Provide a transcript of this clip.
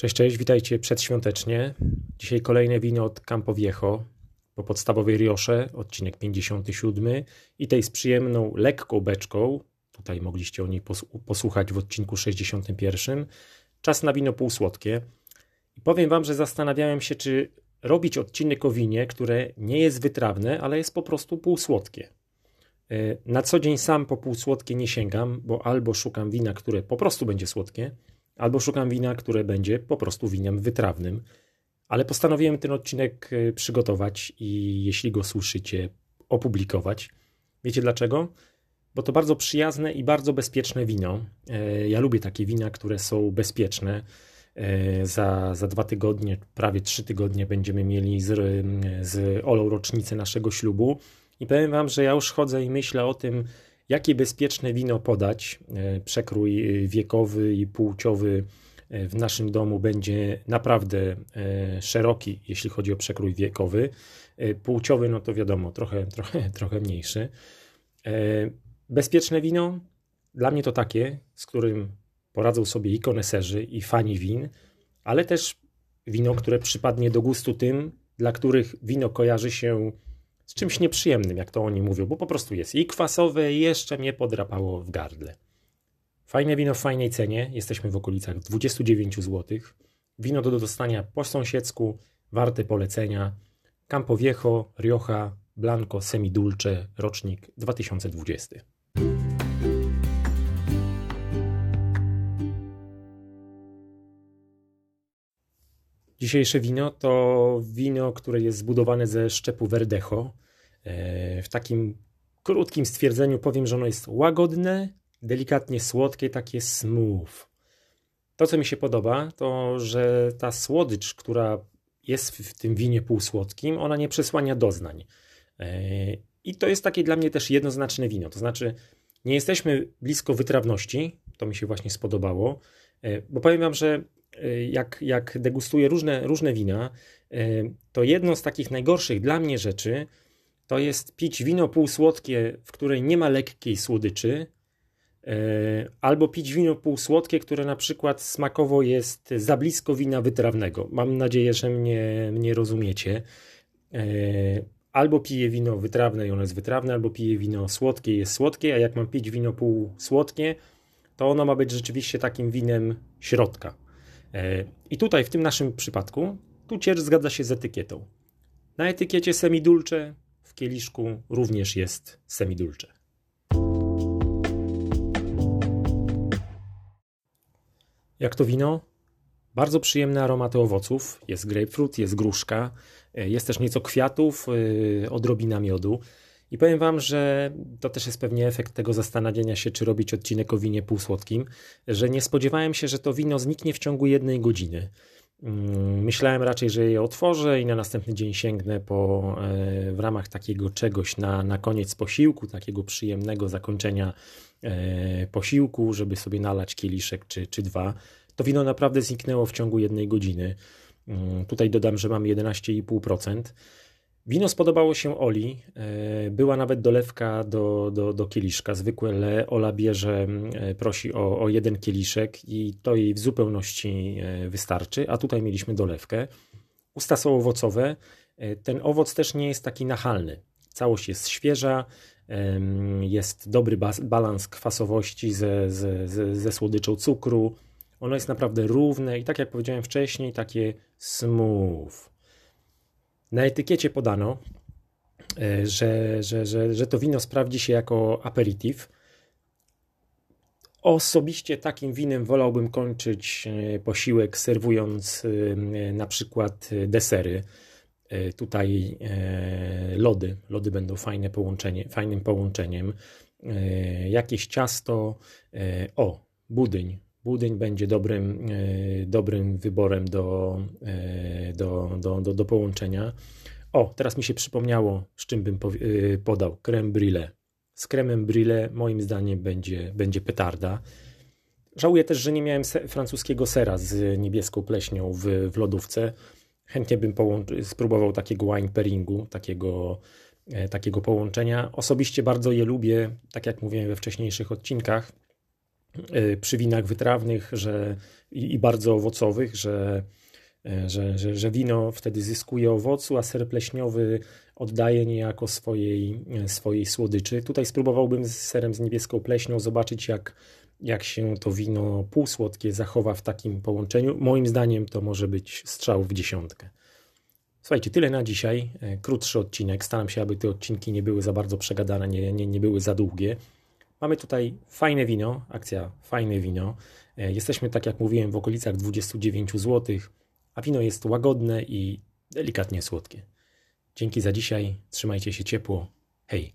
Cześć, cześć, witajcie przedświątecznie. Dzisiaj kolejne wino od Campo Viejo po podstawowej Riosze, odcinek 57 i tej z przyjemną, lekką beczką. Tutaj mogliście o niej posłuchać w odcinku 61. Czas na wino półsłodkie. I powiem wam, że zastanawiałem się, czy robić odcinek o winie, które nie jest wytrawne, ale jest po prostu półsłodkie. E, na co dzień sam po półsłodkie nie sięgam, bo albo szukam wina, które po prostu będzie słodkie, albo szukam wina, które będzie po prostu winem wytrawnym. Ale postanowiłem ten odcinek e, przygotować i jeśli go słyszycie, opublikować. Wiecie dlaczego? Bo to bardzo przyjazne i bardzo bezpieczne wino. E, ja lubię takie wina, które są bezpieczne. E, za, za dwa tygodnie, prawie trzy tygodnie będziemy mieli z, z Olą rocznicę naszego ślubu. I powiem Wam, że ja już chodzę i myślę o tym, Jakie bezpieczne wino podać? E, przekrój e, wiekowy i płciowy e, w naszym domu będzie naprawdę szeroki, jeśli chodzi o przekrój wiekowy. Płciowy, no to wiadomo, trochę, trochę, trochę mniejszy. Bezpieczne wino dla mnie to takie, z którym poradzą sobie i koneserzy, i fani win, ale też wino, które przypadnie do gustu tym, dla których wino kojarzy się z czymś nieprzyjemnym, jak to oni mówią, bo po prostu jest i kwasowe, i jeszcze mnie podrapało w gardle. Fajne wino w fajnej cenie, jesteśmy w okolicach 29 zł. Wino do dostania po sąsiedzku, warte polecenia. Campo Viejo, Rioja, Blanco, Semidulce, rocznik 2020. Dzisiejsze wino to wino, które jest zbudowane ze szczepu Verdecho. E, w takim krótkim stwierdzeniu powiem, że ono jest łagodne, delikatnie słodkie, takie smooth. To, co mi się podoba, to że ta słodycz, która jest w tym winie półsłodkim, ona nie przesłania doznań. E, I to jest takie dla mnie też jednoznaczne wino. To znaczy, nie jesteśmy blisko wytrawności, to mi się właśnie spodobało, e, bo powiem Wam, że jak, jak degustuję różne, różne wina, to jedno z takich najgorszych dla mnie rzeczy to jest pić wino półsłodkie, w której nie ma lekkiej słodyczy, e, albo pić wino półsłodkie, które na przykład smakowo jest za blisko wina wytrawnego. Mam nadzieję, że mnie, mnie rozumiecie. Albo piję wino wytrawne i ono jest wytrawne, albo piję wino słodkie i jest słodkie, a jak mam pić wino półsłodkie, to ono ma być rzeczywiście takim winem środka. E, I tutaj w tym naszym przypadku, tu ciecz zgadza się z etykietą. Na etykiecie semidulcze w kieliszku również jest semidulcze. Jak to wino? Bardzo przyjemne aromaty owoców. Jest grapefruit, jest gruszka, e, jest też nieco kwiatów, e, odrobina miodu. I powiem Wam, że to też jest pewnie efekt tego zastanawiania się, czy robić odcinek o winie półsłodkim, że nie spodziewałem się, że to wino zniknie w ciągu jednej godziny. Mm, myślałem raczej, że je otworzę i na następny dzień sięgnę po, e, w ramach takiego czegoś na, na koniec posiłku, takiego przyjemnego zakończenia e, posiłku, żeby sobie nalać kieliszek czy, czy dwa. To wino naprawdę zniknęło w ciągu jednej godziny. Mm, tutaj dodam, że mam 11,5%. Wino spodobało się Oli. E, była nawet dolewka do, do, do kieliszka. Zwykle Ola bierze, e, prosi o, o jeden kieliszek i to jej w zupełności e, wystarczy, a tutaj mieliśmy dolewkę. Usta są owocowe. Ten owoc też nie jest taki nachalny. Całość jest świeża, jest dobry balans kwasowości ze, ze, ze, ze słodyczą cukru. Ono jest naprawdę równe i tak jak powiedziałem wcześniej, takie smooth. Na etykiecie podano, e, że, że, że, że to wino sprawdzi się jako aperitif. Osobiście takim winem wolałbym kończyć e, posiłek, serwując e, na przykład desery. Tutaj lody. Lody będą fajne połączenie, fajnym połączeniem. Jakieś ciasto. O, budyń. Budyń będzie dobrym, e, dobrym wyborem do, e, do, do, do, do połączenia. O, teraz mi się przypomniało, z czym bym e, podał. Creme brûlée. Z kremem brûlée moim zdaniem będzie, będzie petarda. Żałuję też, że nie miałem se francuskiego sera z niebieską pleśnią w, w lodówce. Chętnie bym spróbował takiego wine pairingu, takiego, takiego połączenia. Osobiście bardzo je lubię, tak jak mówiłem we wcześniejszych odcinkach przy winach wytrawnych że, i, i bardzo owocowych, że, że, że, że wino wtedy zyskuje owocu, a ser pleśniowy oddaje niejako swojej, swojej słodyczy. Tutaj spróbowałbym z serem z niebieską pleśnią zobaczyć, jak, jak się to wino półsłodkie zachowa w takim połączeniu. Moim zdaniem to może być strzał w dziesiątkę. Słuchajcie, tyle na dzisiaj. Krótszy odcinek. Staram się, aby te odcinki nie były za bardzo przegadane, nie, nie, nie były za długie. Mamy tutaj fajne wino, akcja fajne wino. Jesteśmy, tak jak mówiłem, w okolicach 29 zł, a wino jest łagodne i delikatnie słodkie. Dzięki za dzisiaj, trzymajcie się ciepło. Hej!